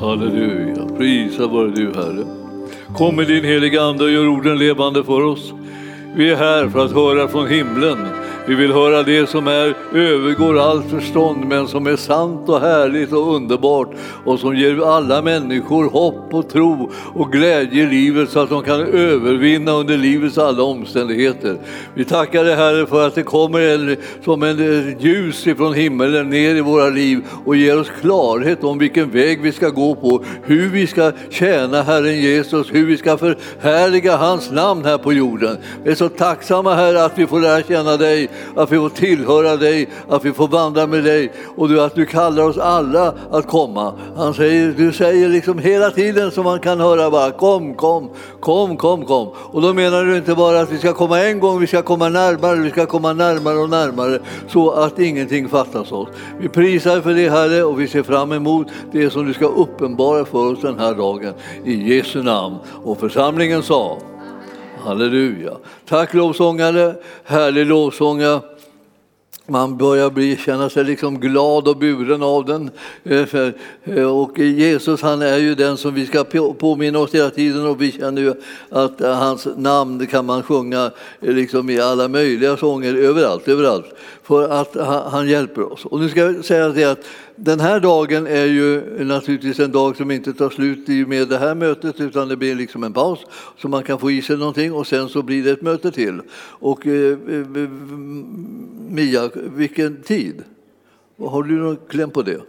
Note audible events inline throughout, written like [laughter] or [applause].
Halleluja, prisa vare du Herre. Kom med din heliga Ande och gör orden levande för oss. Vi är här för att höra från himlen. Vi vill höra det som är, övergår allt förstånd men som är sant och härligt och underbart och som ger alla människor hopp och tro och glädje i livet så att de kan övervinna under livets alla omständigheter. Vi tackar dig Herre för att det kommer en, som en ljus ifrån himmelen ner i våra liv och ger oss klarhet om vilken väg vi ska gå på, hur vi ska tjäna Herren Jesus, hur vi ska förhärliga hans namn här på jorden. Vi är så tacksamma Herre att vi får lära känna dig att vi får tillhöra dig, att vi får vandra med dig och du, att du kallar oss alla att komma. Han säger, du säger liksom hela tiden som man kan höra bara kom, kom, kom, kom, kom. Och då menar du inte bara att vi ska komma en gång, vi ska komma närmare, vi ska komma närmare och närmare så att ingenting fattas oss. Vi prisar för det Herre och vi ser fram emot det som du ska uppenbara för oss den här dagen. I Jesu namn. Och församlingen sa Halleluja. Tack lovsångare, härlig lovsångare. Man börjar bli, känna sig liksom glad och buren av den. Eh, eh, och Jesus han är ju den som vi ska påminna oss hela tiden och vi känner ju att eh, hans namn kan man sjunga liksom i alla möjliga sånger överallt, överallt. För att han hjälper oss. Och nu ska jag säga det att den här dagen är ju naturligtvis en dag som inte tar slut i med det här mötet utan det blir liksom en paus så man kan få i sig någonting och sen så blir det ett möte till. Och eh, eh, eh Mia, vilken tid? Har du någon kläm på det?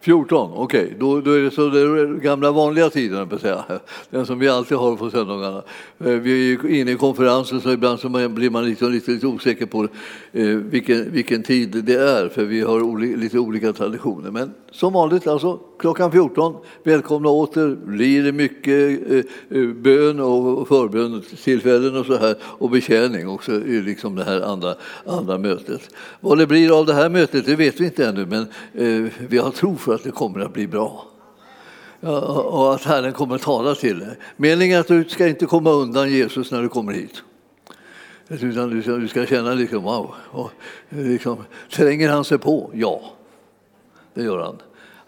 14, okej. Okay. Då, då, är det så den gamla vanliga tiden, på säga. [laughs] den som vi alltid har på söndagarna. Eh, vi är inne i konferensen så ibland så blir man lite, lite, lite osäker på eh, vilken, vilken tid det är för vi har oli, lite olika traditioner. Men som vanligt, alltså, klockan 14, välkomna åter. Blir det mycket eh, eh, bön och förbönstillfällen och så här och betjäning också i liksom det här andra, andra mötet. Vad det blir av det här mötet det vet vi inte ännu men eh, vi har tro för att det kommer att bli bra. och att Herren kommer att tala till dig. Meningen är att du ska inte komma undan Jesus när du kommer hit. Utan du ska, du ska känna liksom, wow, och, liksom, tränger han sig på? Ja, det gör han.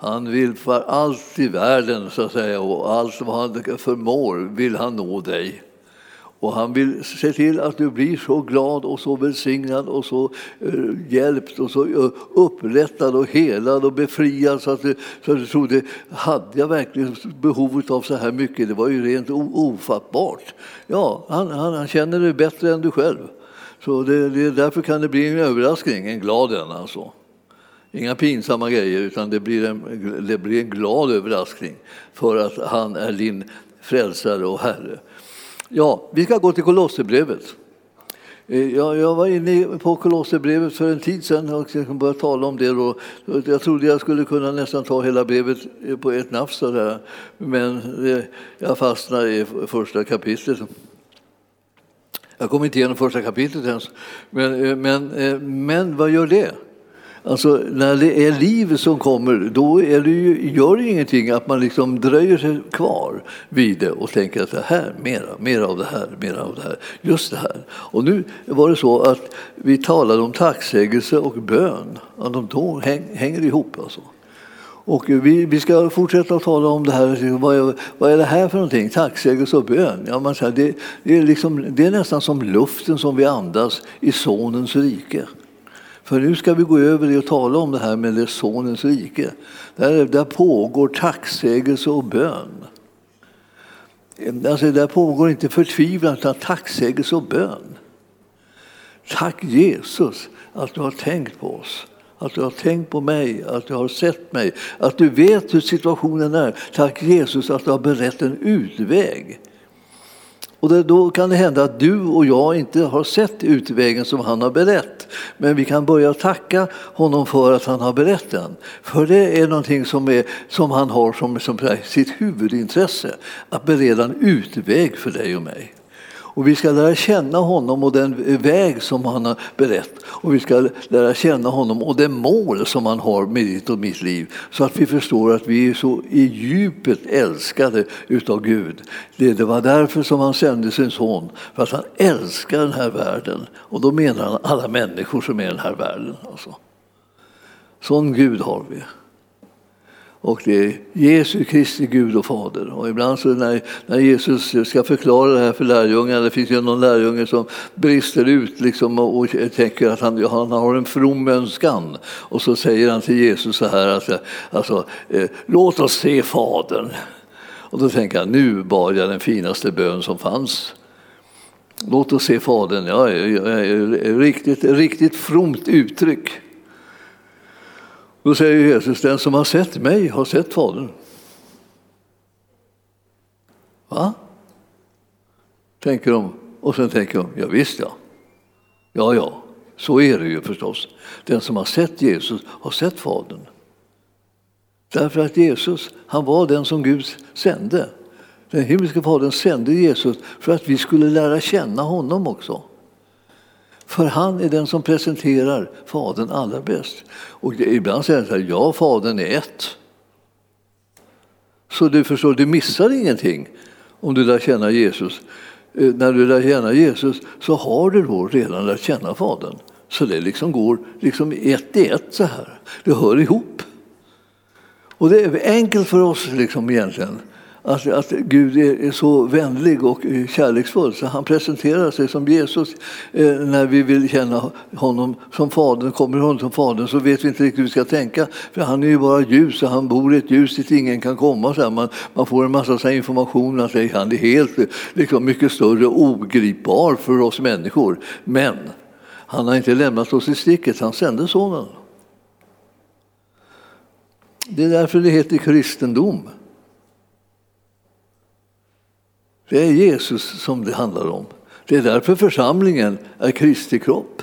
Han vill för allt i världen så att säga, och allt vad han förmår vill han nå dig. Och han vill se till att du blir så glad och så välsignad och så eh, hjälpt och så eh, upprättad och helad och befriad så att du, så att du trodde, hade jag verkligen behov av så här mycket? Det var ju rent ofattbart. Ja, han, han, han känner det bättre än du själv. Så det, det, därför kan det bli en överraskning, en glad en alltså. Inga pinsamma grejer, utan det blir, en, det blir en glad överraskning för att han är din frälsare och Herre. Ja, vi ska gå till Kolosserbrevet. Eh, jag, jag var inne på Kolosserbrevet för en tid sedan och började tala om det. Då. Jag trodde jag skulle kunna nästan ta hela brevet eh, på ett nafs, där. men eh, jag fastnade i första kapitlet. Jag kom inte igenom första kapitlet ens. Men, men, men vad gör det? Alltså, när det är liv som kommer, då är det ju, gör det ingenting att man liksom dröjer sig kvar vid det och tänker att det här, mera, mera av det här, mera av det här, just det här. Och nu var det så att vi talade om tacksägelse och bön, att de då häng, hänger ihop. Alltså. Och vi, vi ska fortsätta att tala om det här. Vad är, vad är det här för någonting? Tacksägelse och bön. Ja, man säger, det, det, är liksom, det är nästan som luften som vi andas i Sonens rike. För nu ska vi gå över och tala om det här med det Sonens rike. Där, där pågår tacksägelse och bön. Alltså där pågår inte förtvivlan utan tacksägelse och bön. Tack Jesus att du har tänkt på oss, att du har tänkt på mig, att du har sett mig, att du vet hur situationen är. Tack Jesus att du har berett en utväg. Och då kan det hända att du och jag inte har sett utvägen som han har berett. Men vi kan börja tacka honom för att han har berett den. För det är någonting som, är, som han har som, som sitt huvudintresse. Att bereda en utväg för dig och mig. Och vi ska lära känna honom och den väg som han har berett. Och vi ska lära känna honom och det mål som han har med ditt och mitt liv. Så att vi förstår att vi är så i djupet älskade utav Gud. Det var därför som han sände sin son. För att han älskar den här världen. Och då menar han alla människor som är i den här världen. Alltså. Sån Gud har vi. Och det är Jesu Kristi Gud och Fader. Och ibland så när, när Jesus ska förklara det här för lärjungarna, det finns ju någon lärjunge som brister ut liksom och, och tänker att han, han har en from önskan. Och så säger han till Jesus så här, alltså, alltså eh, låt oss se Fadern. Och då tänker jag, nu bad jag den finaste bön som fanns. Låt oss se Fadern. Ja, riktigt, riktigt fromt uttryck. Då säger Jesus, den som har sett mig har sett Fadern. Va? Tänker de. Och sen tänker de, ja visst ja. Ja, ja, så är det ju förstås. Den som har sett Jesus har sett Fadern. Därför att Jesus, han var den som Gud sände. Den himmelske Fadern sände Jesus för att vi skulle lära känna honom också. För han är den som presenterar Fadern allra bäst. Och ibland säger han så här, ja, Fadern är ett. Så du förstår, du missar ingenting om du lär känna Jesus. Eh, när du lär känna Jesus så har du då redan lärt känna Fadern. Så det liksom går liksom ett i ett så här. Det hör ihop. Och det är enkelt för oss liksom egentligen att, att Gud är, är, så vänlig och kärleksfull så han presenterar sig som Jesus. Eh, när vi vill känna honom som Fadern, kommer honom som Fadern så vet vi inte riktigt hur vi ska tänka. För han är ju bara ljus och han bor i ett ljus dit ingen kan komma. Så man, man får en massa så information att han är helt liksom, mycket större och ogripbar för oss människor. Men han har inte lämnat oss i sticket, han sände sonen. Det är därför det heter kristendom. Det är Jesus som det handlar om. Det är därför församlingen är Kristi kropp.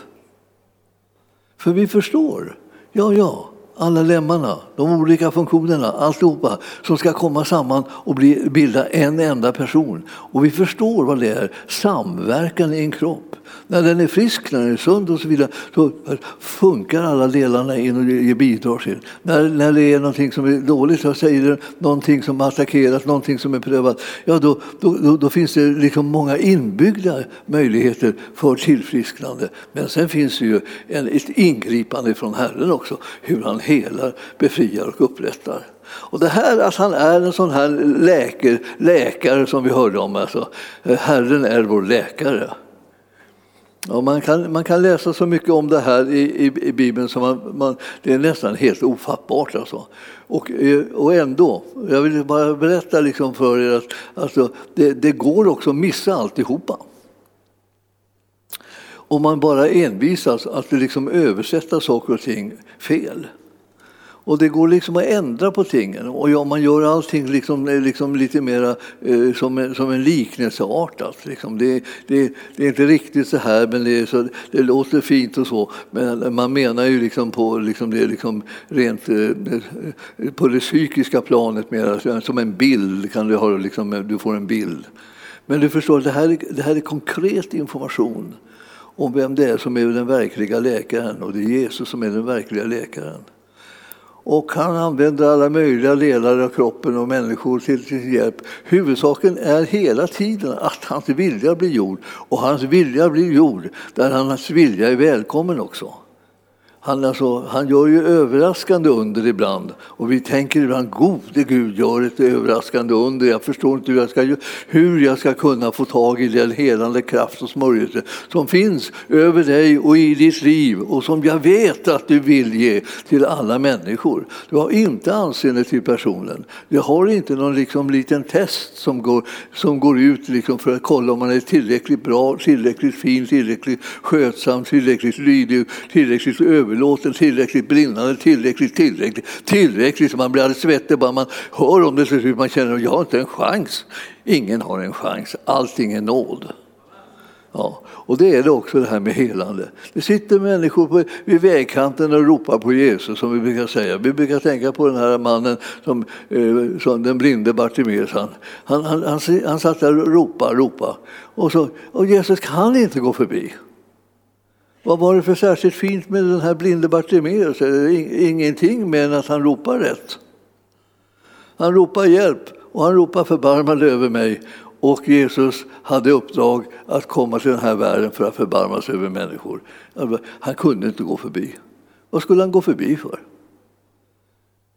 För vi förstår, ja, ja, alla lemmarna, de olika funktionerna, alltihopa som ska komma samman och bli, bilda en enda person. Och vi förstår vad det är, samverkan i en kropp. När den är frisk, när den är sund och så vidare så funkar alla delarna in och ger bidrag till. När, när det är någonting som är dåligt, så säger någonting som attackerat, någonting som är prövat, ja då, då, då, då finns det liksom många inbyggda möjligheter för tillfrisknande. Men sen finns det ju en, ett ingripande från Herren också, hur han helar, befriar och upprättar. Och det här att han är en sån här läker, läkare som vi hörde om, alltså, eh, Herren är vår läkare. Ja, man, kan, man kan läsa så mycket om det här i, i, i Bibeln så man, man, det är nästan helt ofattbart. Alltså. Och, eh, och ändå, jag vill bara berätta liksom för er att alltså, det, det går också att missa alltihopa. Om man bara envisas att liksom översätta saker och ting fel. Och det går liksom att ändra på tingen. Och ja, man gör allting liksom, eh, liksom lite mer eh, som, en, som en liknelseartat. Alltså, liksom. Det, det, det, är inte riktigt så här, men det, så, det låter fint och så. Men man menar ju liksom på liksom det liksom rent eh, på det psykiska planet mer, som en bild. Kan du, ha, liksom, du får en bild. Men du förstår, det här, det här är konkret information om vem det är som är den verkliga läkaren och det är Jesus som är den verkliga läkaren. Och han använder alla möjliga delar av kroppen och människor till sin hjälp. Huvudsaken är hela tiden att hans vilja blir gjord. Och hans vilja blir gjord där hans vilja är välkommen också. Han, alltså, han gör ju överraskande under ibland. Och vi tänker ibland, gode Gud gör ett överraskande under. Jag förstår inte hur jag ska, hur jag ska kunna få tag i den helande kraft och smörjelse som finns över dig och i ditt liv och som jag vet att du vill ge till alla människor. Du har inte anseende till personen. Du har inte någon liksom liten test som går, som går ut liksom för att kolla om man är tillräckligt bra, tillräckligt fin, tillräckligt skötsam, tillräckligt lydig, tillräckligt över överlåten, tillräckligt brinnande, tillräckligt, tillräckligt, tillräckligt så man blir alldeles svettig bara man hör om det så man känner att jag har inte en chans. Ingen har en chans, allting är nåd. Ja, och det är det också det här med helande. Det sitter människor på, vid vägkanten och ropar på Jesus som vi brukar säga. Vi brukar tänka på den här mannen som, eh, som den blinde Bartimeus. Han, han, han, han, han satt där och ropade, ropade. Och, så, och Jesus kan inte gå förbi. Vad var det för särskilt fint med den här blinde Bartimeus? Ingenting mer än att han ropar rätt. Han ropar hjälp och han ropar förbarmande över mig. Och Jesus hade uppdrag att komma till den här världen för att förbarma sig över människor. Alltså, han kunde inte gå förbi. Vad skulle han gå förbi för?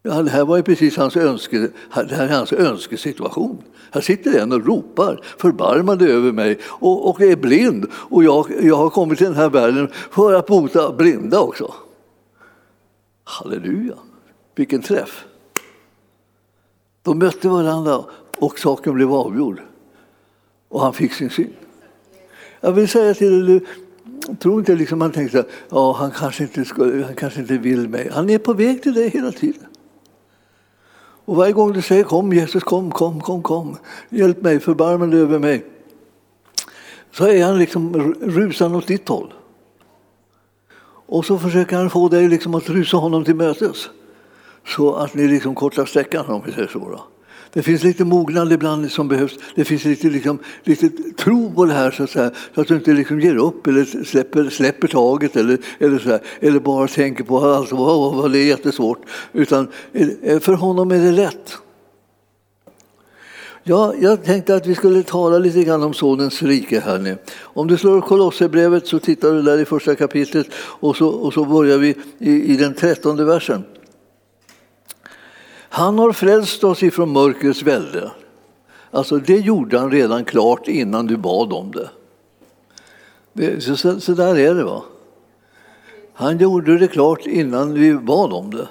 Ja, det här var ju precis hans, önske, det här är hans önskesituation. Här sitter en och ropar förbarmande över mig och, och är blind. Och jag, jag har kommit till den här världen för att bota blinda också. Halleluja, vilken träff! De mötte varandra och saken blev avgjord. Och han fick sin syn. Jag vill säga till dig, tro inte liksom man tänkte att ja, han, kanske inte skulle, han kanske inte vill mig. Han är på väg till dig hela tiden. Och varje gång du säger kom Jesus, kom, kom, kom, kom, hjälp mig, förbarma dig över mig. Så är han liksom rusande åt ditt håll. Och så försöker han få dig liksom att rusa honom till mötes. Så att ni liksom kortar sträckan om vi säger så. Då. Det finns lite mognad ibland som behövs. Det finns lite, liksom, lite tro på det här så att, säga, så att du inte liksom ger upp eller släpper, släpper taget eller, eller, så här, eller bara tänker på att alltså, wow, wow, det är jättesvårt. Utan eh, för honom är det lätt. Ja, jag tänkte att vi skulle tala lite grann om Sonens rike här nu. Om du slår Kolosserbrevet så tittar du där i första kapitlet och så, och så börjar vi i, i den trettonde versen. Han har frälst oss ifrån mörkrets välde. Alltså det gjorde han redan klart innan du bad om det. det så, så där är det. va. Han gjorde det klart innan vi bad om det.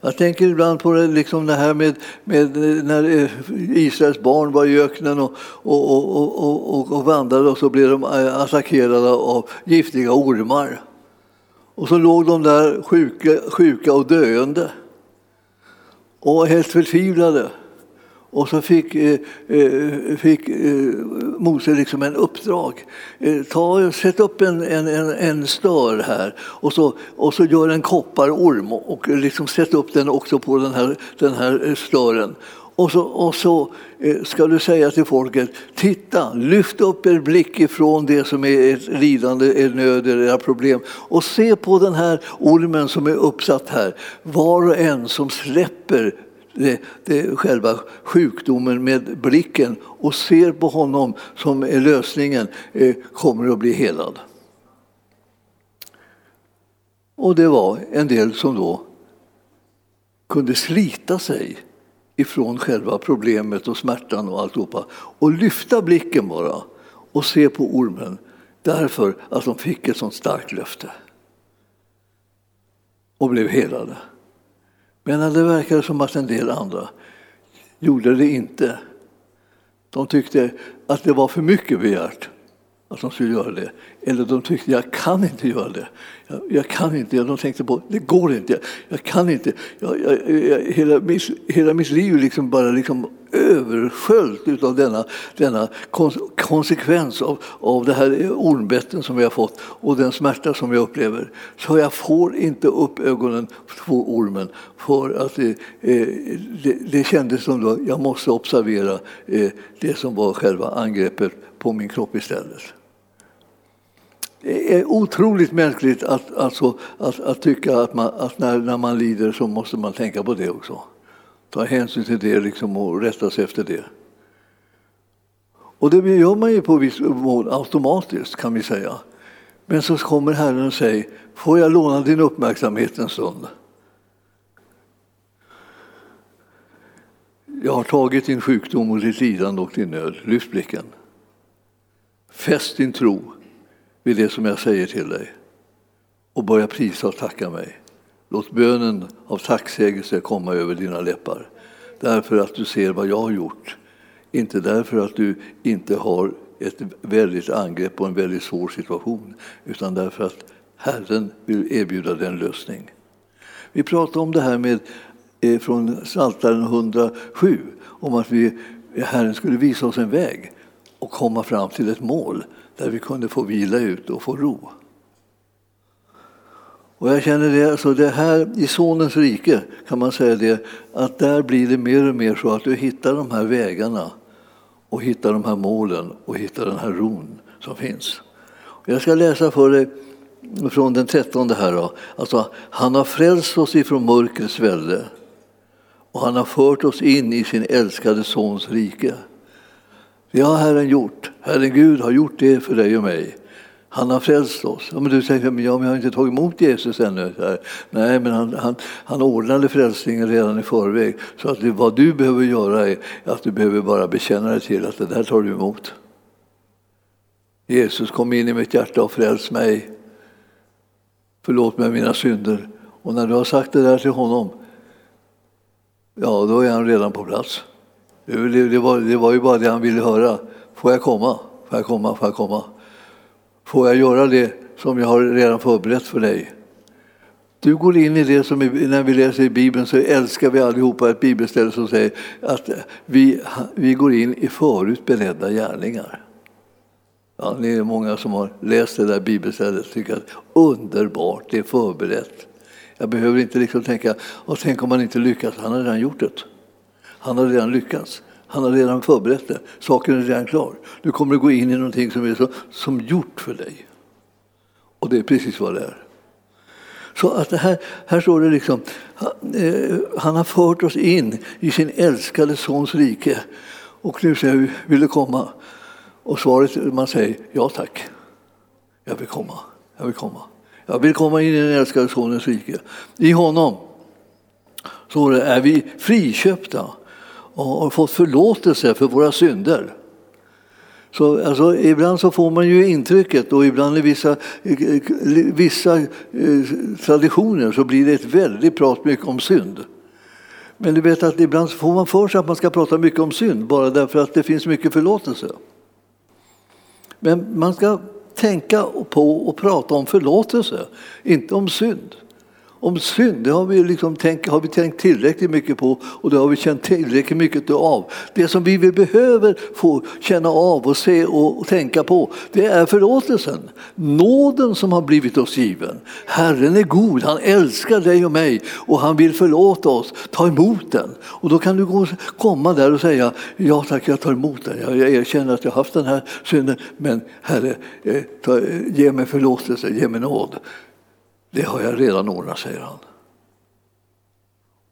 Jag tänker ibland på det, liksom det här med, med eh, när eh, Israels barn var i öknen och, och, och, och, och vandrade och så blev de eh, attackerade av giftiga ormar. Och så låg de där sjuka, sjuka och döende och helt förtvivlade. Och så fick, eh, eh, fick eh, Mose liksom en uppdrag. Eh, ta, sätt upp en, en, en, en stör här och så, och så gör en kopparorm och liksom sätt upp den också på den här, den här eh, stören. Och så, och så eh, ska du säga till folket, titta, lyft upp er blick ifrån det som är ert lidande, er nöd, era problem och se på den här ormen som är uppsatt här. Var och en som släpper det, det, själva sjukdomen med blicken och ser på honom som är lösningen eh, kommer att bli helad. Och det var en del som då kunde slita sig ifrån själva problemet och smärtan och alltihopa och lyfta blicken bara och se på ormen därför att de fick ett sånt starkt löfte och blev helade. Men det verkade som att en del andra gjorde det inte. De tyckte att det var för mycket begärt att de skulle göra det. Eller de tyckte jag kan inte göra det. Jag, jag kan inte. De tänkte på det går inte. Jag, jag kan inte. Jag, jag, hela, mitt, hela mitt liv liksom bara liksom översköljt av denna, denna konsekvens av, av det här ormbetten som jag har fått och den smärta som jag upplever. Så jag får inte upp ögonen på ormen för att det, eh, det, det kändes som att jag måste observera eh, det som var själva angreppet på min kropp istället. Det är otroligt mänskligt att, alltså, att, att tycka att, man, att när, när man lider så måste man tänka på det också. Ta hänsyn till det liksom och rätta sig efter det. Och det gör man ju på viss mån automatiskt kan vi säga. Men så kommer Herren och säger, får jag låna din uppmärksamhet en stund? Jag har tagit din sjukdom och ditt lidande och din nöd. Lyft blicken. Fäst din tro vid det som jag säger till dig och börja prisa och tacka mig. Låt bönen av tacksägelse komma över dina läppar därför att du ser vad jag har gjort. Inte därför att du inte har ett väldigt angrepp och en väldigt svår situation utan därför att Herren vill erbjuda dig en lösning. Vi pratade om det här med eh, från Psaltaren 107 om att vi, Herren skulle visa oss en väg och komma fram till ett mål där vi kunde få vila ut och få ro. Och jag känner det, alltså det här i Sonens rike kan man säga det, att där blir det mer och mer så att du hittar de här vägarna och hittar de här målen och hittar den här ron som finns. Jag ska läsa för dig från den trettonde här. Då. Alltså, han har frälst oss ifrån mörkrets välde och han har fört oss in i sin älskade Sons rike. Det har Herren gjort. Herren Gud har gjort det för dig och mig. Han har frälst oss. Ja, men du säger, men jag har inte tagit emot Jesus ännu. Nej, men han, han, han ordnade frälsningen redan i förväg. Så att det, vad du behöver göra är att du behöver bara bekänna dig till att det där tar du emot. Jesus kom in i mitt hjärta och fräls mig. Förlåt mig mina synder. Och när du har sagt det där till honom, ja då är han redan på plats. Det, det, var, det var ju bara det han ville höra. Får jag komma? Får jag komma? Får jag komma? Får jag göra det som jag har redan förberett för dig? Du går in i det som när vi läser i Bibeln så älskar vi allihopa ett bibelställe som säger att vi, vi går in i förut beredda gärningar. Ja, det är många som har läst det där bibelstället och tycker att underbart, det är förberett. Jag behöver inte liksom tänka, och tänk om man inte lyckas, han har redan gjort det. Han har redan lyckats. Han har redan förberett det. Saken är redan klar. Du kommer att gå in i någonting som är så, som gjort för dig. Och det är precis vad det är. Så att här, här står det liksom, eh, han har fört oss in i sin älskade sons rike. Och nu säger vi, vill du komma? Och svaret man säger, ja tack. Jag vill komma. Jag vill komma. Jag vill komma in i den älskade sonens rike. I honom så är vi friköpta och har fått förlåtelse för våra synder. Så, alltså, ibland så får man ju intrycket, och ibland i vissa, vissa eh, traditioner så blir det ett väldigt prat mycket om synd. Men du vet att ibland får man för sig att man ska prata mycket om synd bara därför att det finns mycket förlåtelse. Men man ska tänka på och prata om förlåtelse, inte om synd om synd, det har vi, liksom tänkt, har vi tänkt tillräckligt mycket på och det har vi känt tillräckligt mycket av. Det som vi behöver få känna av och se och tänka på, det är förlåtelsen. Nåden som har blivit oss given. Herren är god, han älskar dig och mig och han vill förlåta oss. Ta emot den. Och då kan du gå, komma där och säga, ja tack jag tar emot den. Jag, jag erkänner att jag har haft den här synden, men Herre, eh, ta, ge mig förlåtelse, ge mig nåd. Det har jag redan ordnat, säger han.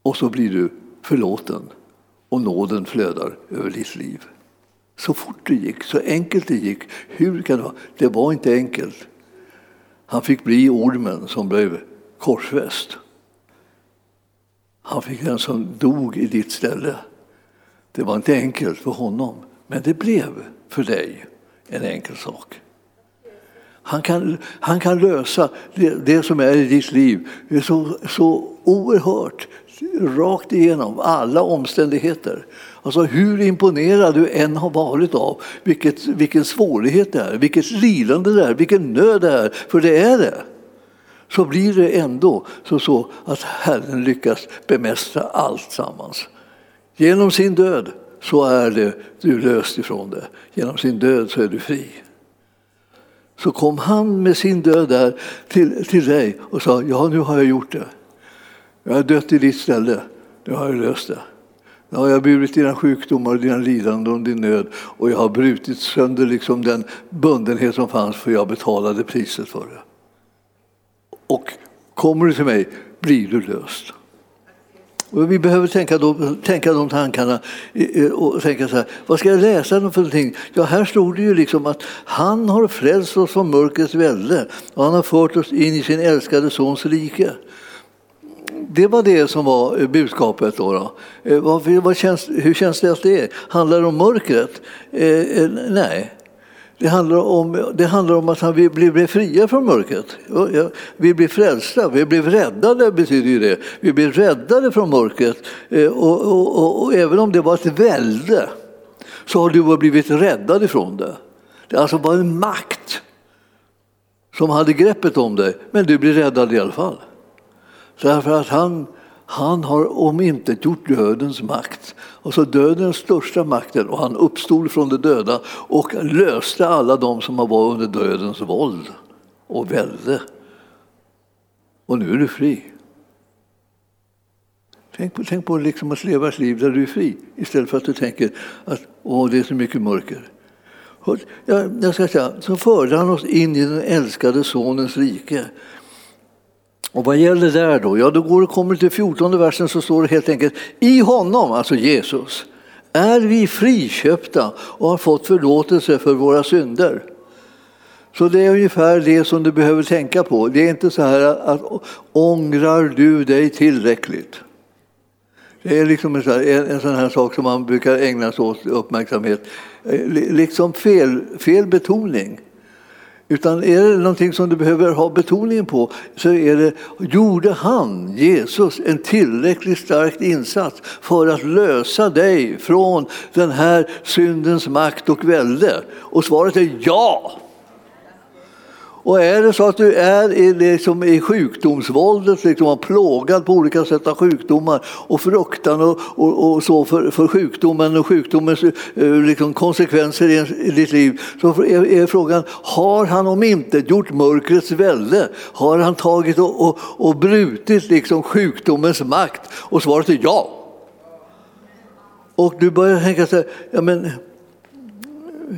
Och så blir du förlåten och nåden flödar över ditt liv. Så fort det gick, så enkelt det gick. Hur kan det vara? Det var inte enkelt. Han fick bli ormen som blev korsfäst. Han fick den som dog i ditt ställe. Det var inte enkelt för honom, men det blev för dig en enkel sak. Han kan, han kan lösa det, det, som är i ditt liv det är så, så oerhört rakt igenom alla omständigheter. Alltså hur imponerad du än har varit av vilket, vilken svårighet det är, vilket lidande det är, vilken nöd det är, för det är det. Så blir det ändå så, så att Herren lyckas bemästra allt sammans. Genom sin död så är det, du löst ifrån det. Genom sin död så är du fri så kom han med sin död där till, till dig och sa, ja nu har jag gjort det. Jag har dött i ditt ställe, nu har jag löst det. Nu har jag burit dina sjukdomar, dina lidanden och din nöd och jag har brutit sönder liksom den bundenhet som fanns för jag betalade priset för det. Och kommer du till mig blir du löst. Och vi behöver tänka, då, tänka de tankarna och tänka så här, vad ska jag läsa för någonting? Ja, här stod det ju liksom att han har frälst oss från mörkrets välde och han har fört oss in i sin älskade sons rike. Det var det som var eh, budskapet. Då, då. Eh, vad, vad känns, hur känns det att det är? Handlar det om mörkret? Eh, eh nej, det handlar om, det handlar om att vi blir fria från mörkret. Vi blir frälsta, vi blir räddade betyder ju det. Vi blir räddade från mörkret. Eh, och, och, och, och även om det var ett välde så har du blivit räddad ifrån det. Det alltså var en makt som hade greppet om dig, men du blir räddad i alla fall. Därför att han han har omintetgjort dödens makt, alltså dödens största makten, och han uppstod från de döda och löste alla de som har varit under dödens våld och välde. Och nu är du fri. Tänk på, tänk på liksom att leva ett liv där du är fri istället för att du tänker att Åh, det är så mycket mörker. Jag ska säga, så förde han oss in i den älskade Sonens rike. Och vad gäller där då? Ja, då går, kommer till 14 versen så står det helt enkelt i honom, alltså Jesus, är vi friköpta och har fått förlåtelse för våra synder. Så det är ungefär det som du behöver tänka på. Det är inte så här att ångrar du dig tillräckligt? Det är liksom en, sån här, en sån här sak som man brukar ägna sig åt uppmärksamhet. Eh, liksom fel, fel betoning. Utan är det någonting som du behöver ha betoningen på så är det, gjorde han, Jesus, en tillräckligt stark insats för att lösa dig från den här syndens makt och välde? Och svaret är ja! Och är det så att du är i, liksom, i sjukdomsvåldet, liksom, plågad på olika sätt av sjukdomar och fruktan och, och, och så för, för, sjukdomen och sjukdomens eh, liksom, konsekvenser i, i ditt liv, så är, är frågan, har han om inte gjort mörkrets välde? Har han tagit och, och, och brutit liksom, sjukdomens makt? Och svaret är ja. Och du börjar tänka så här, ja men,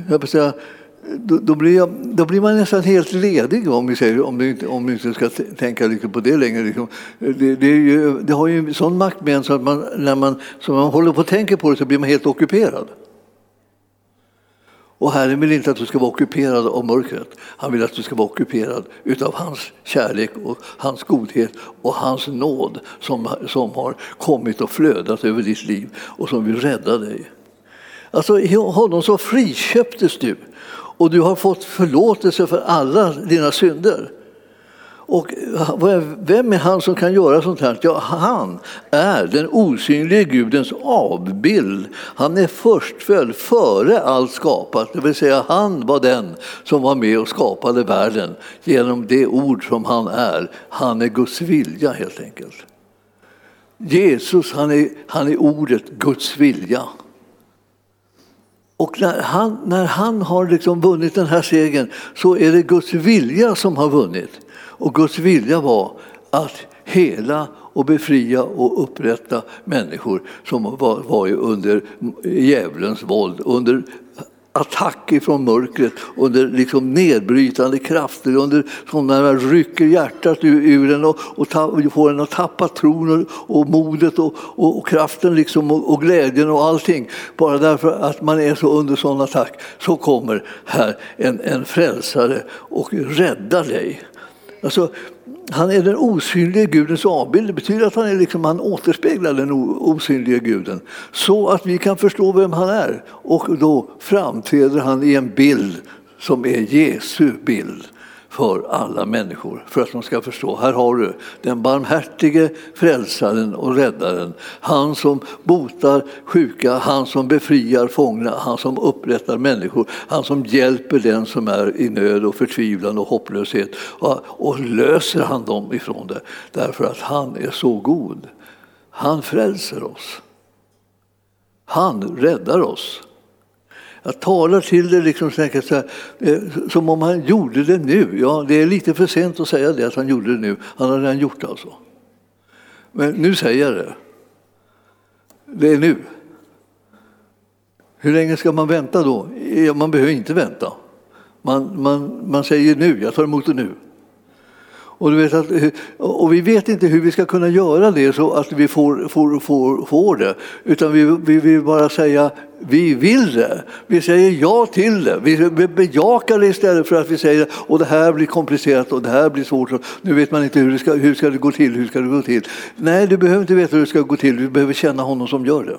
jag säga, då, då, blir jag, då blir man nästan helt ledig om vi säger, om du inte, om du inte ska tänka liksom på det längre. Liksom. Det, det, ju, det, har ju sån makt med en så att man, när man, så man håller på och tänker på det så blir man helt ockuperad. Och Herren vill inte att du ska vara ockuperad av mörkret. Han vill att du ska vara ockuperad av hans kärlek och hans godhet och hans nåd som, som har kommit och flödat över ditt liv och som vill rädda dig. Alltså, I honom så friköptes du och du har fått förlåtelse för alla dina synder. Och vem är han som kan göra sånt här? Ja, han är den osynlige Gudens avbild. Han är förstfödd före allt skapat, det vill säga han var den som var med och skapade världen genom det ord som han är. Han är Guds vilja helt enkelt. Jesus, han är, han är ordet Guds vilja. Och när han, när han har liksom vunnit den här segern så är det Guds vilja som har vunnit. Och Guds vilja var att hela och befria och upprätta människor som var, var under djävulens våld, under attack ifrån mörkret, under liksom nedbrytande krafter, under sådana rycker hjärtat ur, ur en och, och ta, får en att tappa tron och, och modet och, och, och kraften liksom och, och, glädjen och allting. Bara därför att man är så under sån attack så kommer här en, en frälsare och räddar dig. Alltså, han är den osynliga Gudens avbild. Det betyder att han, är liksom, han återspeglar den osynliga guden så att vi kan förstå vem han är. Och då framträder han i en bild som är Jesu bild för alla människor för att de ska förstå. Här har du den barmhärtige frälsaren och räddaren. Han som botar sjuka, han som befriar fångna, han som upprättar människor, han som hjälper den som är i nöd och förtvivlan och hopplöshet och löser han dem ifrån det därför att han är så god. Han frälser oss. Han räddar oss. Jag talar till det liksom så här, eh, som om han gjorde det nu. Ja, det är lite för sent att säga det, att han gjorde det nu. Han har redan gjort det alltså. Men nu säger jag det. Det är nu. Hur länge ska man vänta då? Man behöver inte vänta. Man, man, man säger nu, jag tar emot det nu. Och, du vet att, och vi vet inte hur vi ska kunna göra det så att vi får, får, får, får det. Utan vi, vi vill bara säga vi vill det. Vi säger ja till det. Vi bejakar det istället för att vi säger att det här blir komplicerat och det här blir svårt. Nu vet man inte hur det ska, hur ska det gå till. Hur ska det gå till? Nej, du behöver inte veta hur det ska gå till. Du behöver känna honom som gör det.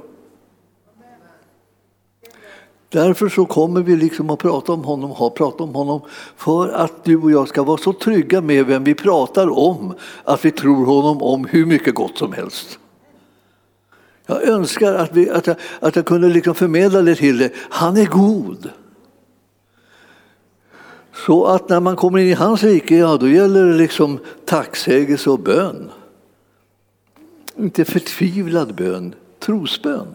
Därför så kommer vi liksom att prata om honom, ha pratat om honom för att du och jag ska vara så trygga med vem vi pratar om att vi tror honom om hur mycket gott som helst. Jag önskar att, vi, att, jag, att jag kunde liksom förmedla det till dig. Han är god. Så att när man kommer in i hans rike, ja då gäller det liksom tacksägelse och bön. Inte förtvivlad bön, trosbön.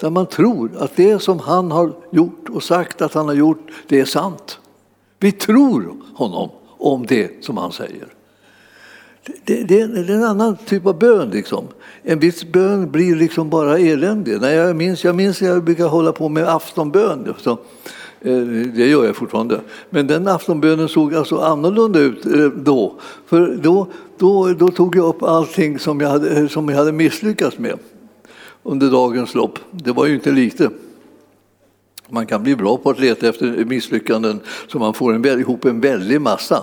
Där man tror att det som han har gjort och sagt att han har gjort, det är sant. Vi tror honom om det som han säger. Det, det, det, är en annan typ av bön. Liksom. En viss bön blir liksom bara eländig. När jag minns, jag minns jag brukar hålla på med aftonbön. Så, eh, det gör jag fortfarande. Men den aftonbönen såg alltså annorlunda ut eh, då. För då, då, då tog jag upp allting som jag hade, som jag hade misslyckats med under dagens lopp. Det var ju inte lite. Man kan bli bra på att leta efter misslyckanden så man får en, ihop en väldig massa.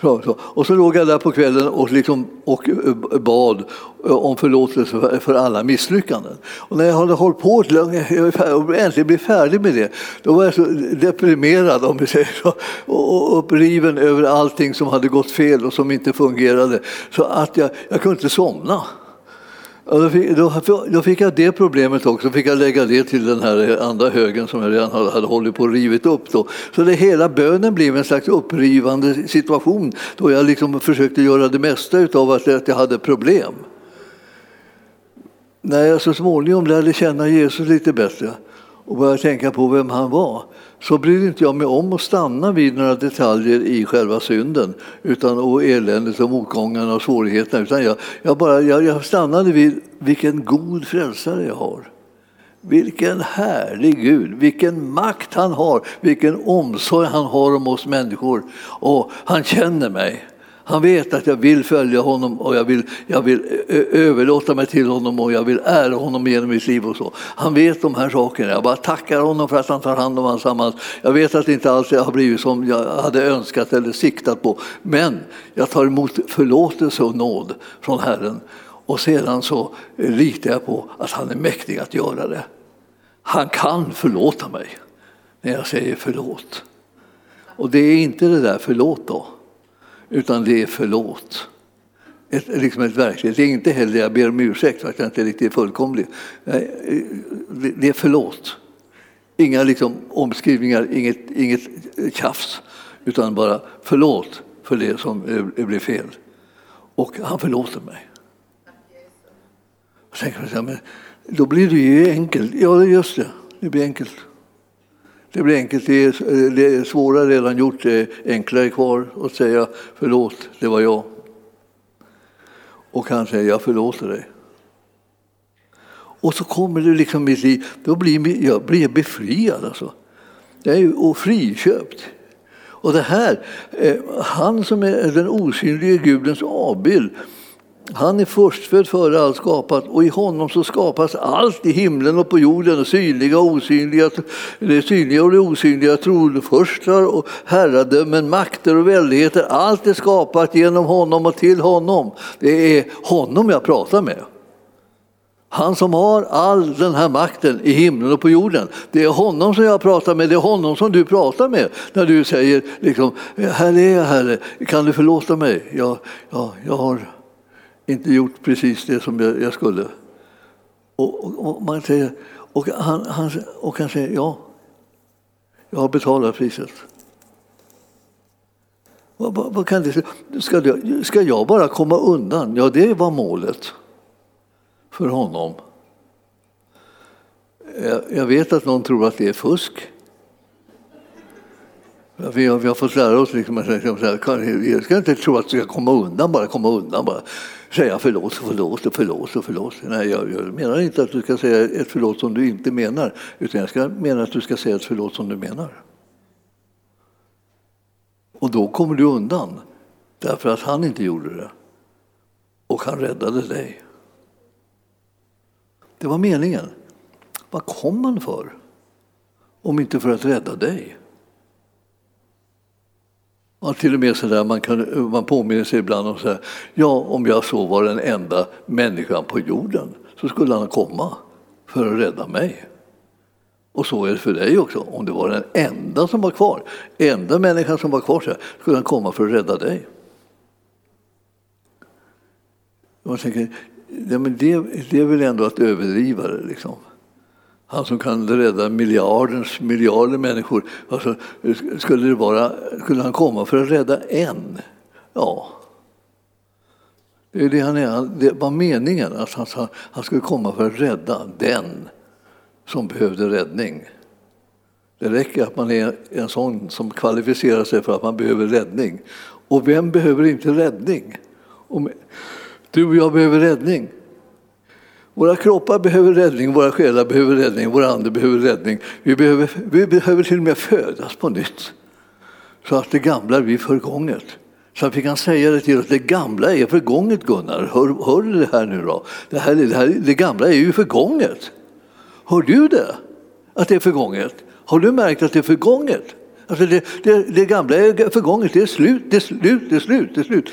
Så, så. Och så låg jag där på kvällen och, liksom, och eh, bad eh, om förlåtelse för alla misslyckanden. Och när jag hade hållit på och äntligen blev färdig med det, då var jag så deprimerad om vi säger så, och uppriven över allting som hade gått fel och som inte fungerade. Så att jag, jag kunde inte somna. Då fick, då, då fick jag det problemet också, fick jag lägga det till den här andra högen som jag redan hade, hade hållit på att rivit upp. Då. Så det hela bönen blev en slags upprivande situation då jag liksom försökte göra det mesta av att, att jag hade problem. När jag så småningom lärde känna Jesus lite bättre och började tänka på vem han var så brydde inte jag mig om att stanna vid några detaljer i själva synden utan, och eländet och motgångarna och svårigheterna. Utan jag, jag, bara, jag, jag stannade vid vilken god frälsare jag har. Vilken härlig Gud, vilken makt han har, vilken omsorg han har om oss människor. Och han känner mig. Han vet att jag vill följa honom och jag vill, jag vill överlåta mig till honom och jag vill ära honom genom mitt liv. och så. Han vet de här sakerna. Jag bara tackar honom för att han tar hand om alltsammans. Jag vet att det inte alls har blivit som jag hade önskat eller siktat på. Men jag tar emot förlåtelse och nåd från Herren. Och sedan så litar jag på att han är mäktig att göra det. Han kan förlåta mig när jag säger förlåt. Och det är inte det där förlåt då utan det är förlåt. Ett, liksom ett verkligt. Det är inte heller jag ber om ursäkt för att jag inte är riktigt fullkomlig. Det är förlåt. Inga liksom omskrivningar, inget, inget tjafs, utan bara förlåt för det som eh, blev fel. Och han förlåter mig. Jag men då blir det ju enkelt. Ja, just det. Det blir enkelt. Det blir enkelt. Det är, det svåra redan gjort. Det är enklare kvar att säga förlåt, det var jag. Och han säger jag förlåter dig. Och så kommer det liksom mitt liv. Då blir jag blir befriad. Alltså. Jag är ju friköpt. Och det här, eh, han som är den osynlige Gudens avbild han är förstfödd före allt skapat och i honom så skapas allt i himlen och på jorden, synliga och osynliga, det synliga och det osynliga, tronförstar och herradömen, makter och väldigheter. Allt är skapat genom honom och till honom. Det är honom jag pratar med. Han som har all den här makten i himlen och på jorden. Det är honom som jag pratar med, det är honom som du pratar med när du säger liksom, här är jag Herre, kan du förlåta mig? Jag, jag, jag har inte gjort precis det som jag, jag skulle. Och, och, och, man säger, och, han, han, och han säger ja, jag har betalat priset. Vad, vad, vad kan det, ska, det, ska jag bara komma undan? Ja, det var målet för honom. Jag, jag vet att någon tror att det är fusk. Vi har, vi har fått lära oss liksom, att liksom vi ska inte tro att vi ska komma undan bara, komma undan bara säga förlåt, och förlåt, och förlåt, och förlåt. Nej, jag, jag menar inte att du ska säga ett förlåt som du inte menar, utan jag ska mena att du ska säga ett förlåt som du menar. Och då kommer du undan, därför att han inte gjorde det. Och han räddade dig. Det var meningen. Vad kom han för? Om inte för att rädda dig. Man till och med så där, man, kan, man påminner sig ibland om så här, ja om jag så var den enda människan på jorden så skulle han komma för att rädda mig. Och så är det för dig också. Om det var den enda som var kvar, enda människan som var kvar, så här, skulle han komma för att rädda dig. Man tänker, ja, men det, det är väl ändå att överdriva det. Liksom. Han som kan rädda miljardens miljarder människor. Alltså, skulle, det bara, skulle han komma för att rädda en? Ja. Det är det han är. Det var meningen att han, han skulle komma för att rädda den som behövde räddning. Det räcker att man är en sån som kvalificerar sig för att man behöver räddning. Och vem behöver inte räddning? Du och jag behöver räddning. Våra kroppar behöver räddning, våra själar behöver räddning, våra ande behöver räddning. Vi behöver, vi behöver till och med födas på nytt så att det gamla blir förgånget. Så att vi kan säga det till oss, det gamla är förgånget Gunnar. Hör, hör du det här nu då? Det, här, det, här, det gamla är ju förgånget. Hör du det? Att det är förgånget? Har du märkt att det är förgånget? Alltså det, det, det gamla är förgånget, det är slut, det är slut, det är slut. Det är slut.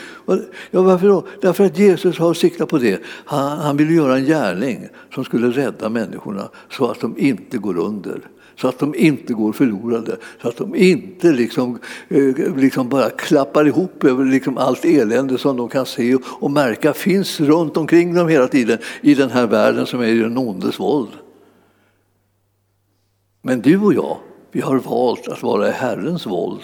Ja, varför då? Därför att Jesus har siktat på det. Han, han ville göra en gärning som skulle rädda människorna så att de inte går under så att de inte går förlorade, så att de inte liksom, eh, liksom bara klappar ihop över liksom allt elände som de kan se och märka finns runt omkring dem hela tiden i den här världen som är i den ondes våld. Men du och jag, vi har valt att vara i Herrens våld.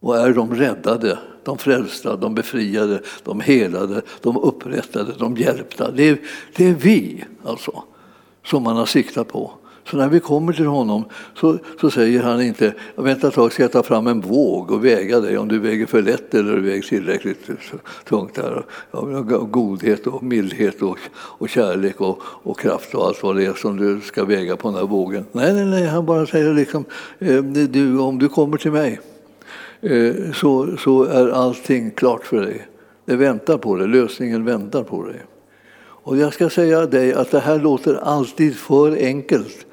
Och är de räddade, de frälsta, de befriade, de helade, de upprättade, de hjälpta. Det är, det är vi alltså som man har siktat på. Så när vi kommer till honom så, så säger han inte vänta ett tag ska jag ta fram en våg och väga dig om du väger för lätt eller du väger tillräckligt tungt. Där. Godhet och mildhet och, och kärlek och, och kraft och allt vad det är som du ska väga på den här vågen. Nej, nej, nej, han bara säger liksom eh, du, om du kommer till mig eh, så, så är allting klart för dig. Det väntar på dig, lösningen väntar på dig. Och jag ska säga dig att det här låter alltid för enkelt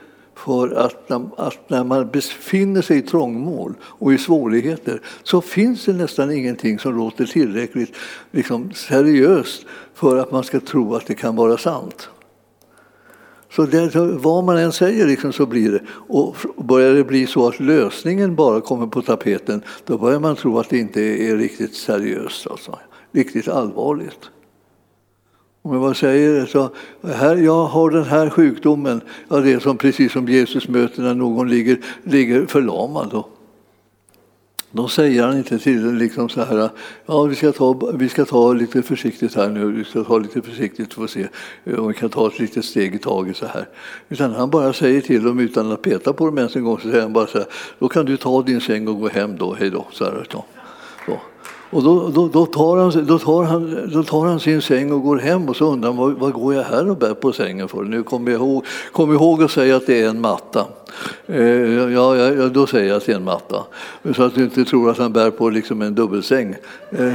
för att, att när man befinner sig i trångmål och i svårigheter så finns det nästan ingenting som låter tillräckligt liksom, seriöst för att man ska tro att det kan vara sant. Så det, vad man än säger liksom, så blir det. Och börjar det bli så att lösningen bara kommer på tapeten då börjar man tro att det inte är riktigt seriöst, alltså, riktigt allvarligt. Om jag bara säger så, här, jag har den här sjukdomen, ja, det är som, precis som Jesus möter när någon ligger, ligger förlamad. Då. Då säger han inte till den liksom så här, ja vi ska, ta, vi ska ta lite försiktigt här nu, vi ska ta lite försiktigt för att se eh, om vi kan ta ett litet steg i taget så här. Utan han bara säger till dem utan att peta på dem ens en gång, så säger han bara så här, då kan du ta din säng och gå hem då, hej då. Så här, då. Och då, då, då, tar han, då, tar han, då tar han sin säng och går hem och så undrar han vad, vad går jag här och bär på sängen för? Nu kommer jag ihåg, kom ihåg att säga att det är en matta. Eh, ja, ja, då säger jag att det är en matta. Så att du inte tror att han bär på liksom en dubbelsäng. Eh, eh.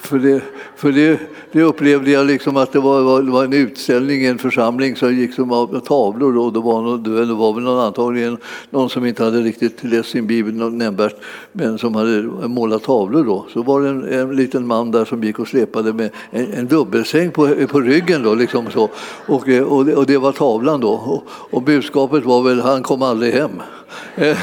För det, för det, det upplevde jag liksom att det var, var, var, en utställning i en församling som gick som av tavlor. Och det, var någon, det var väl någon, antagligen någon som inte hade riktigt läst sin bibel nämnvärt men som hade målat tavlor. Då. Så var det en, en liten man där som gick och släpade med en, en dubbelsäng på, på ryggen. Då, liksom så. Och, och, det, och det var tavlan då. Och, och budskapet var väl han kom aldrig hem. [laughs] Eh,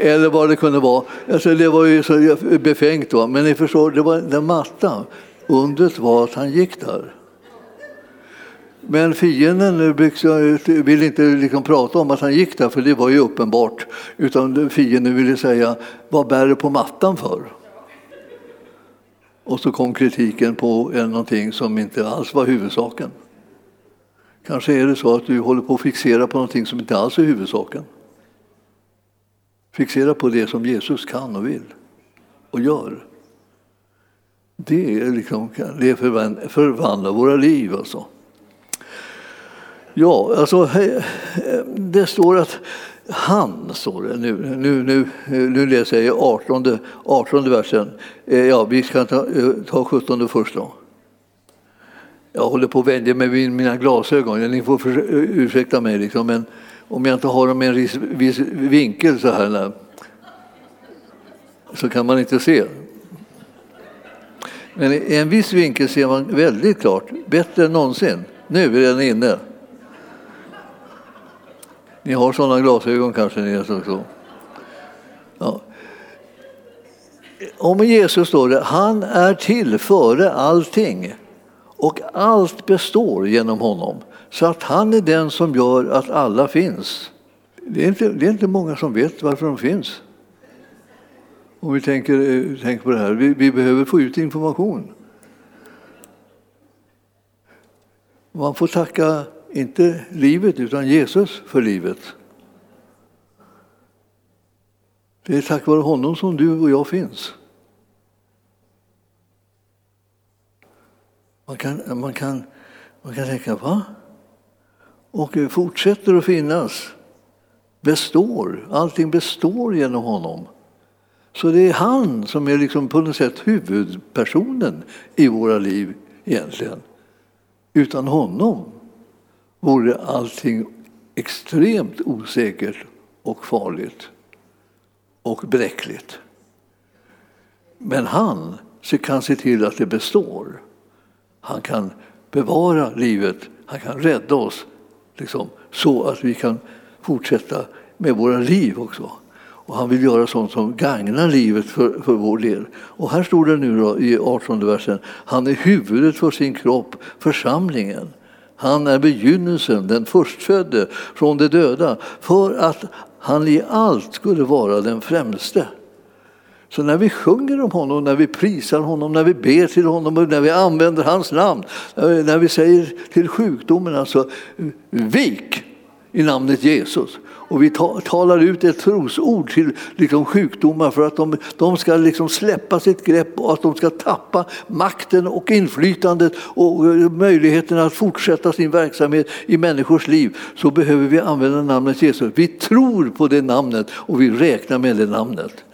eller vad det kunde vara. Alltså, det var ju så befängt. Va? Men ni förstår, det var den mattan. Undret var att han gick där. Men fienden ville inte liksom prata om att han gick där, för det var ju uppenbart. Utan fienden ville säga, vad bär du på mattan för? Och så kom kritiken på någonting som inte alls var huvudsaken. Kanske är det så att du håller på att fixera på någonting som inte alls är huvudsaken. Fixera på det som Jesus kan och vill och gör. Det, är liksom, det förvandlar våra liv. Alltså. Ja, alltså, det står att han, står det. Nu, nu, nu, nu läser jag 18, 18 versen. Eh, ja, vi ska ta, eh, ta 17 först. Då. Jag håller på att vänja mig vid mina glasögon. Ni får ursäkta mig. Liksom, men om jag inte har dem i en viss vinkel så här så kan man inte se. Men i en viss vinkel ser man väldigt klart, bättre än någonsin. Nu är den inne. Ni har sådana glasögon kanske ni också. Ja. Om Jesus står det, han är till före allting och allt består genom honom. Så att han är den som gör att alla finns. Det är inte, det är inte många som vet varför de finns. Om vi tänker, eh, tänker på det här, vi, vi behöver få ut information. Man får tacka, inte livet, utan Jesus för livet. Det är tack vare honom som du och jag finns. Man kan, man kan, man kan tänka, va? Och fortsätter att finnas. Består. Allting består genom honom. Så det är han som är liksom på något sätt huvudpersonen i våra liv egentligen. Utan honom vore allting extremt osäkert och farligt och bräckligt. Men han kan se till att det består. Han kan bevara livet, han kan rädda oss liksom, så att vi kan fortsätta med våra liv också. Och han vill göra sånt som gagnar livet för, för vår del. Och här står det nu då, i 18 versen, han är huvudet för sin kropp, församlingen. Han är begynnelsen, den förstfödde från de döda, för att han i allt skulle vara den främste. Så när vi sjunger om honom, när vi prisar honom, när vi ber till honom och när vi använder hans namn, eh, när vi säger till sjukdomen alltså vik i namnet Jesus. Och vi talar ut ett trosord till liksom sjukdomar för att de, de ska liksom släppa sitt grepp och att de ska tappa makten och inflytandet och eh, möjligheten att fortsätta sin verksamhet i människors liv. Så behöver vi använda namnet Jesus. Vi tror på det namnet och vi räknar med det namnet.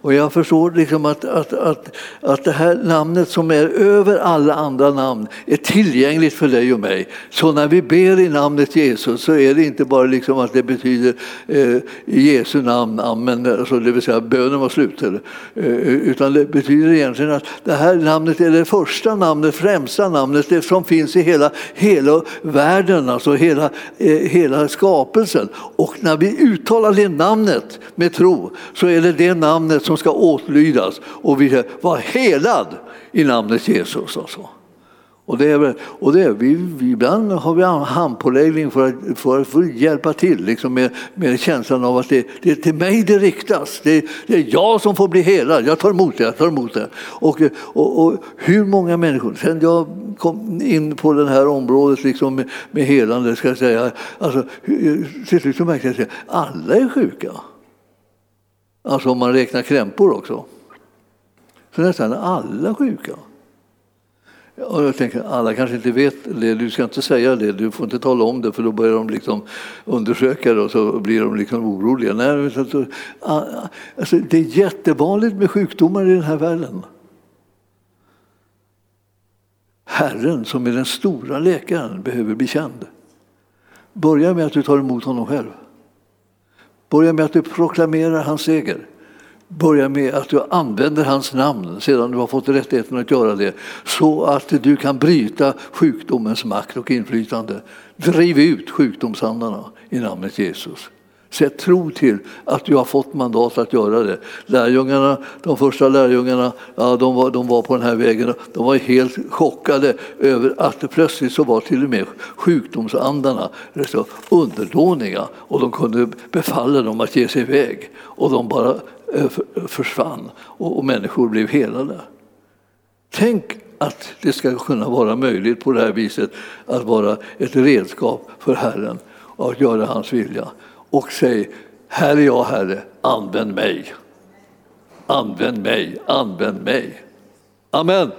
Och jag förstår liksom att, att, att, att det här namnet som är över alla andra namn är tillgängligt för dig och mig. Så när vi ber i namnet Jesus så är det inte bara liksom att det betyder eh, i Jesu namn, amen, alltså det vill säga bönen var slut. Eller, eh, utan det betyder egentligen att det här namnet är det första namnet, främsta namnet, det som finns i hela, hela världen, alltså hela, eh, hela skapelsen. Och när vi uttalar det namnet med tro så är det det namnet som ska åtlydas och vi var helad i namnet Jesus. Alltså. Och det är, och det är, vi, ibland har vi handpåläggning för att, för att, för att hjälpa till liksom med, med känslan av att det, det är till mig det riktas. Det, det, är jag som får bli helad. Jag tar emot det. Jag tar emot det. Och, och, och hur många människor, sen jag kom in på det här området liksom med, med helande, ska jag säga, alltså, till slut märkte jag att alla är sjuka. Alltså om man räknar krämpor också. Så nästan alla sjuka. Och jag tänker, alla kanske inte vet det, du ska inte säga det, du får inte tala om det för då börjar de liksom undersöka det och så blir de liksom oroliga. Nej, alltså, alltså, det är jättevanligt med sjukdomar i den här världen. Herren som är den stora läkaren behöver bli känd. Börja med att du tar emot honom själv. Börja med att du proklamerar hans seger. Börja med att du använder hans namn sedan du har fått rättigheten att göra det så att du kan bryta sjukdomens makt och inflytande. Driv ut sjukdomsandarna i namnet Jesus. Sätt tro till att du har fått mandat att göra det. Lärjungarna, de första lärjungarna, ja, de, var, de var på den här vägen. De var helt chockade över att plötsligt så var till och med sjukdomsandarna så underdåniga och de kunde befalla dem att ge sig iväg. Och de bara eh, försvann och, och människor blev helade. Tänk att det ska kunna vara möjligt på det här viset att vara ett redskap för Herren och att göra hans vilja och säg här är jag Herre, använd mig. Använd mig, använd mig. Amen.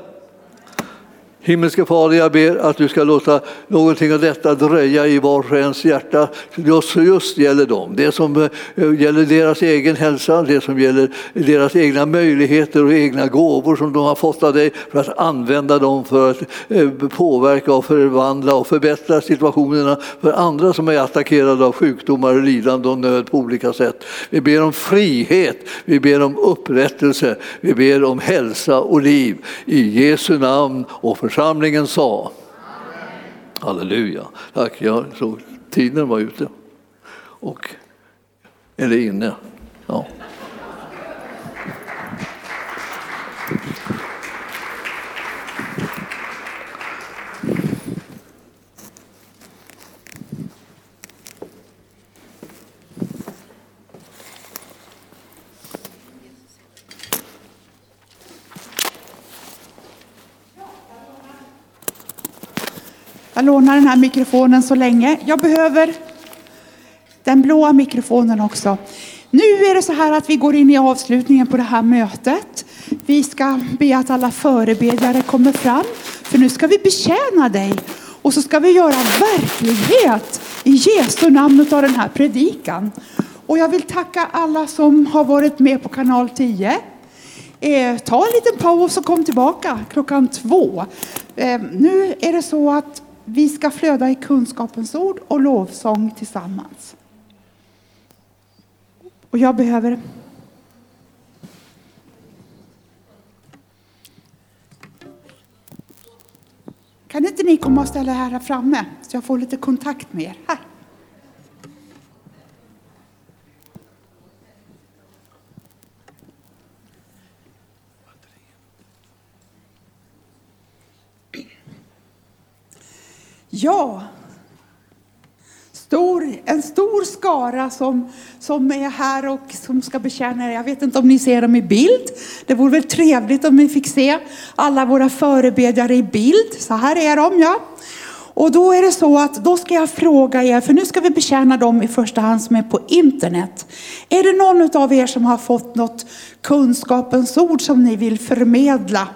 Himmelske Fader, jag ber att du ska låta någonting av detta dröja i vars och ens hjärta. Just, just gäller dem. Det som eh, gäller deras egen hälsa, det som gäller deras egna möjligheter och egna gåvor som de har fått av dig för att använda dem för att eh, påverka och förvandla och förbättra situationerna för andra som är attackerade av sjukdomar, lidande och nöd på olika sätt. Vi ber om frihet, vi ber om upprättelse, vi ber om hälsa och liv. I Jesu namn och för församlingen sa. Amen. Halleluja. Tack, jag såg tiden var ute. Och, eller inne. Ja. Jag lånar den här mikrofonen så länge. Jag behöver den blåa mikrofonen också. Nu är det så här att vi går in i avslutningen på det här mötet. Vi ska be att alla förebedjare kommer fram, för nu ska vi betjäna dig. Och så ska vi göra verklighet i Jesu namn av den här predikan. Och jag vill tacka alla som har varit med på kanal 10. Eh, ta en liten paus och kom tillbaka klockan två. Eh, nu är det så att vi ska flöda i kunskapens ord och lovsång tillsammans. Och jag behöver Kan inte ni komma och ställa er här framme så jag får lite kontakt med er? Här. Ja, stor, en stor skara som, som är här och som ska betjäna er. Jag vet inte om ni ser dem i bild. Det vore väl trevligt om ni fick se alla våra förebedjare i bild. Så här är de ja. Och då är det så att då ska jag fråga er, för nu ska vi betjäna dem i första hand som är på internet. Är det någon av er som har fått något kunskapens ord som ni vill förmedla?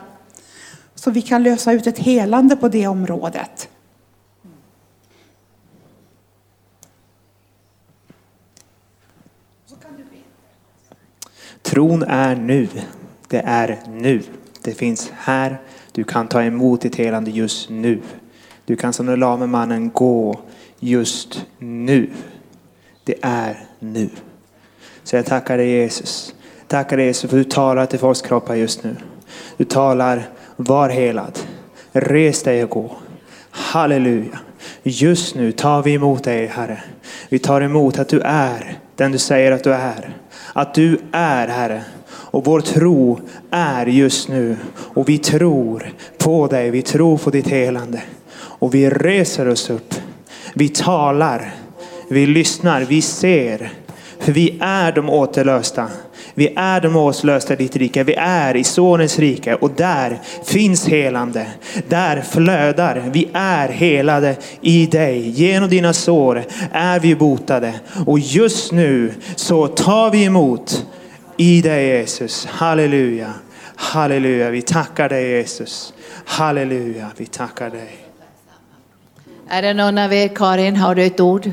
Så vi kan lösa ut ett helande på det området. Tron är nu. Det är nu. Det finns här. Du kan ta emot ditt helande just nu. Du kan som den lame mannen gå just nu. Det är nu. Så jag tackar dig Jesus. Tackar dig Jesus för att du talar till folks kroppar just nu. Du talar, var helad. Res dig och gå. Halleluja. Just nu tar vi emot dig Herre. Vi tar emot att du är den du säger att du är. Att du är Herre. Och vår tro är just nu. Och vi tror på dig. Vi tror på ditt helande. Och vi reser oss upp. Vi talar. Vi lyssnar. Vi ser. För vi är de återlösta. Vi är de åslösta i ditt rike. Vi är i Sonens rike och där finns helande. Där flödar. Vi är helade i dig. Genom dina sår är vi botade. Och just nu så tar vi emot i dig Jesus. Halleluja. Halleluja. Vi tackar dig Jesus. Halleluja. Vi tackar dig. Är det någon av er, Karin, har du ett ord?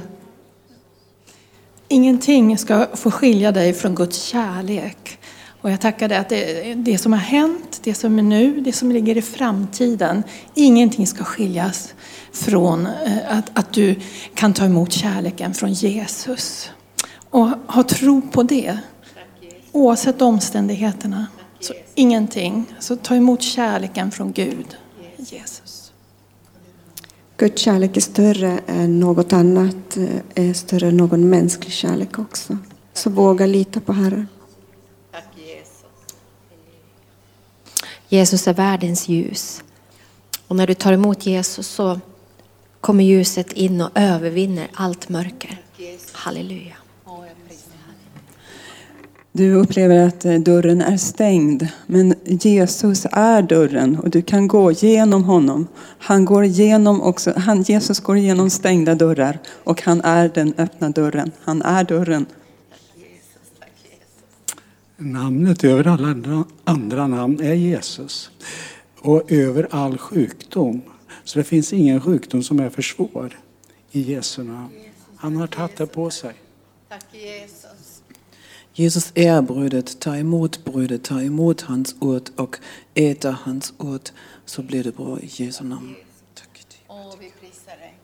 Ingenting ska få skilja dig från Guds kärlek. Och jag tackar dig att det, det som har hänt, det som är nu, det som ligger i framtiden, ingenting ska skiljas från eh, att, att du kan ta emot kärleken från Jesus. Och ha tro på det. Oavsett omständigheterna. Så ingenting. Så ta emot kärleken från Gud. Guds kärlek är större än något annat, eh, är större än någon mänsklig kärlek också. Så våga lita på Herren. Jesus är världens ljus. Och när du tar emot Jesus så kommer ljuset in och övervinner allt mörker. Halleluja. Du upplever att eh, dörren är stängd, men Jesus är dörren och du kan gå genom honom. Han går igenom också, han, Jesus går igenom stängda dörrar och han är den öppna dörren. Han är dörren. Namnet över alla andra, andra namn är Jesus. Och över all sjukdom. Så det finns ingen sjukdom som är för svår i Jesu namn. Han har tagit det på sig. Tack Jesus. Jesus är brödet, ta emot brödet, ta emot hans ord och äta hans ord så blir det bra i Jesu namn. Tack. Åh, vi prisar dig.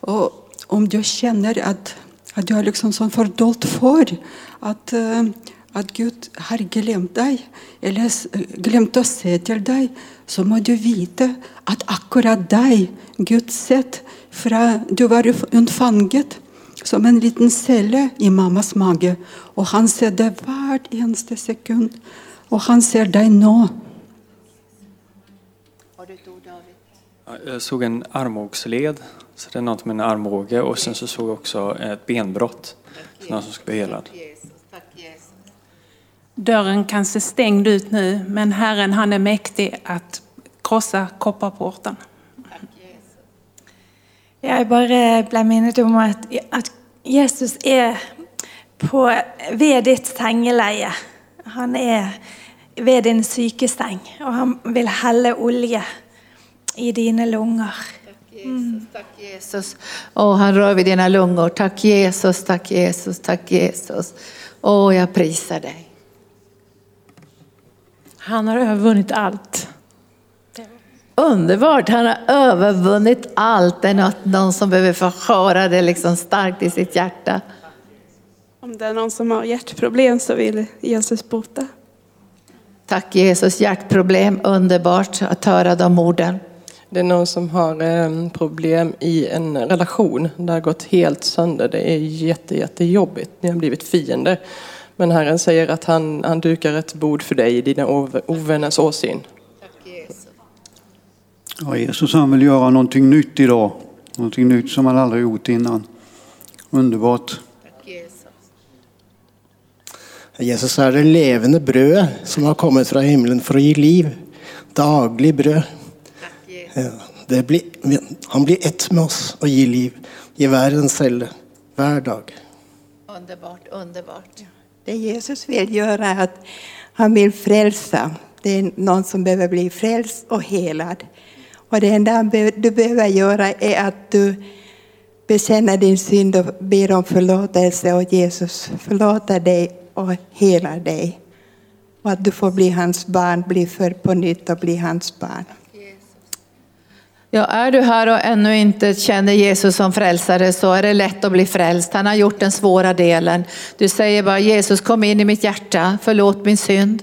Och om du känner att, att du har liksom sån fördolt för att, eh, att Gud har glömt dig eller glömt att se till dig så må du veta att akkurat dig Gud sett från du var undfanget som en liten celle i mammas mage och han ser dig var eneste sekund och han ser dig nu. Jag såg en armbågsled, så det är något med en armbåge och sen så såg jag också ett benbrott. Så någon som ska bli helad. Dörren kan se stängd ut nu, men Herren han är mäktig att krossa kopparporten. Jeg bare ble minnet om at, at Jesus er på, ved ditt sengeleie. Han er ved din sykesteng, og han vil helle olje i dine lunger. Jesus, tack Jesus. Åh, han rör vid dina lungor. Tack Jesus, tack Jesus, tack Jesus. Åh, jag prisar dig. Han har övervunnit allt. Underbart, han har övervunnit allt. Det är något, någon som behöver få höra det liksom starkt i sitt hjärta. Om det är någon som har hjärtproblem så vill Jesus bota. Tack Jesus, hjärtproblem, underbart att höra de orden. Det är någon som har eh, problem i en relation. Det har gått helt sönder. Det är jätte, jättejobbigt. Ni har blivit fiender. Men Herren säger att han, han dukar ett bord för dig i dina ovänners åsyn. Ja, Jesus han vill göra någonting nytt idag. Någonting nytt som han aldrig gjort innan. Underbart. Jesus är det levande bröd som har kommit från himlen för att ge liv. Daglig bröd. Blir, han blir ett med oss och ger liv i världens celler, varje dag. Underbart, underbart. Det Jesus vill göra är att han vill frälsa. Det är någon som behöver bli frälst och helad. Och det enda du behöver göra är att du bekänner din synd och ber om förlåtelse och Jesus förlåter dig och helar dig. Och att du får bli hans barn, bli född på nytt och bli hans barn. Ja, är du här och ännu inte känner Jesus som frälsare så är det lätt att bli frälst. Han har gjort den svåra delen. Du säger bara Jesus kom in i mitt hjärta, förlåt min synd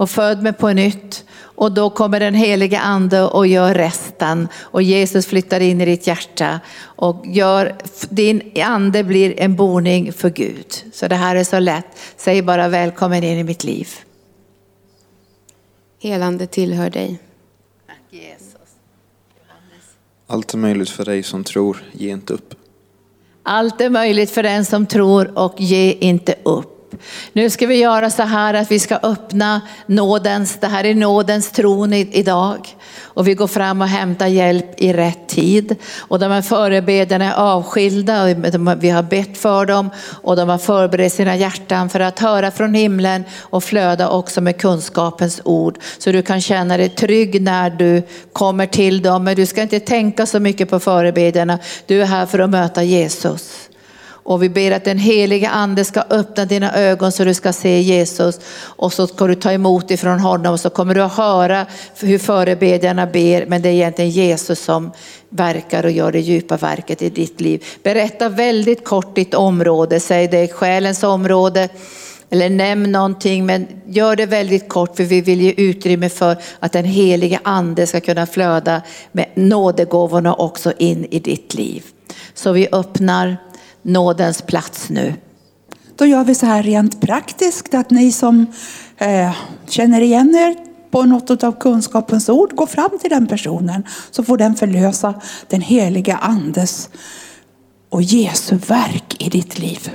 och föd mig på nytt. Och då kommer den helige ande och gör resten. Och Jesus flyttar in i ditt hjärta och gör, din ande blir en boning för Gud. Så det här är så lätt. Säg bara välkommen in i mitt liv. Helande tillhör dig. Allt är möjligt för dig som tror, ge inte upp. Allt är möjligt för den som tror och ge inte upp. Nu ska vi göra så här att vi ska öppna nådens, det här är nådens tron idag. Och vi går fram och hämtar hjälp i rätt tid. Och de här förebedjarna är avskilda, vi har bett för dem och de har förberett sina hjärtan för att höra från himlen och flöda också med kunskapens ord. Så du kan känna dig trygg när du kommer till dem. Men du ska inte tänka så mycket på förebedjarna. Du är här för att möta Jesus. Och vi ber att den heliga ande ska öppna dina ögon så du ska se Jesus. Och så ska du ta emot ifrån honom och så kommer du att höra hur förebedjarna ber. Men det är egentligen Jesus som verkar och gör det djupa verket i ditt liv. Berätta väldigt kort ditt område, säg det är själens område. Eller nämn någonting men gör det väldigt kort för vi vill ge utrymme för att den heliga ande ska kunna flöda med nådegåvorna också in i ditt liv. Så vi öppnar nådens plats nu. Då gör vi så här rent praktiskt att ni som eh, känner igen er på något av kunskapens ord, gå fram till den personen så får den förlösa den heliga andes och Jesu verk i ditt liv.